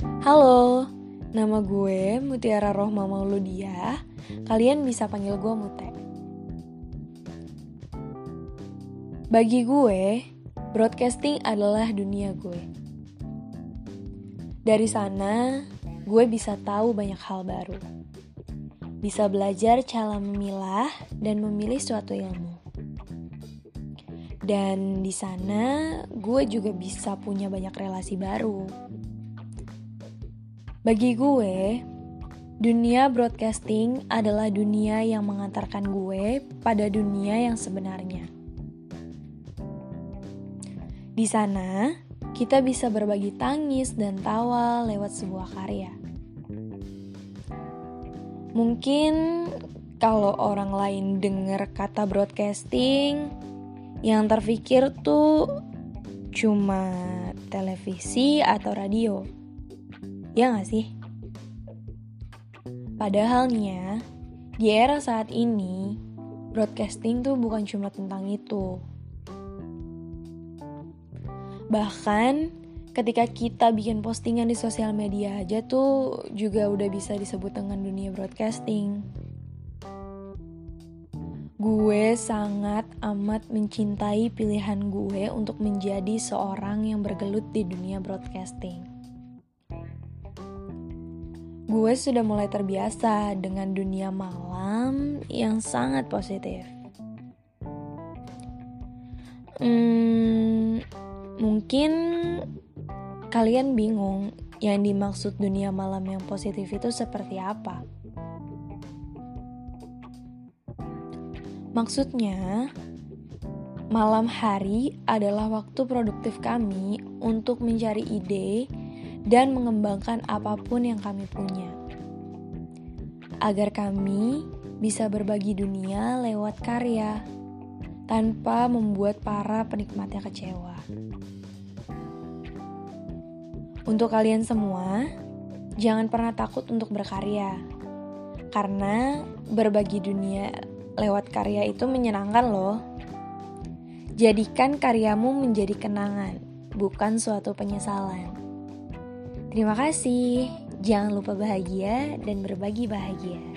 Halo, nama gue Mutiara Rohma Mauludia. Kalian bisa panggil gue Mute. Bagi gue, broadcasting adalah dunia gue. Dari sana, gue bisa tahu banyak hal baru. Bisa belajar cara memilah dan memilih suatu ilmu. Dan di sana gue juga bisa punya banyak relasi baru. Bagi gue, dunia broadcasting adalah dunia yang mengantarkan gue pada dunia yang sebenarnya. Di sana, kita bisa berbagi tangis dan tawa lewat sebuah karya. Mungkin kalau orang lain dengar kata broadcasting, yang terpikir tuh cuma televisi atau radio. Ya gak sih? Padahalnya, di era saat ini, broadcasting tuh bukan cuma tentang itu. Bahkan, ketika kita bikin postingan di sosial media aja tuh juga udah bisa disebut dengan dunia broadcasting. Gue sangat amat mencintai pilihan gue untuk menjadi seorang yang bergelut di dunia broadcasting. Gue sudah mulai terbiasa dengan dunia malam yang sangat positif. Hmm, mungkin kalian bingung yang dimaksud dunia malam yang positif itu seperti apa? Maksudnya, malam hari adalah waktu produktif kami untuk mencari ide dan mengembangkan apa pun yang kami punya. Agar kami bisa berbagi dunia lewat karya tanpa membuat para penikmatnya kecewa. Untuk kalian semua, jangan pernah takut untuk berkarya. Karena berbagi dunia lewat karya itu menyenangkan loh. Jadikan karyamu menjadi kenangan, bukan suatu penyesalan. Terima kasih. Jangan lupa bahagia dan berbagi bahagia.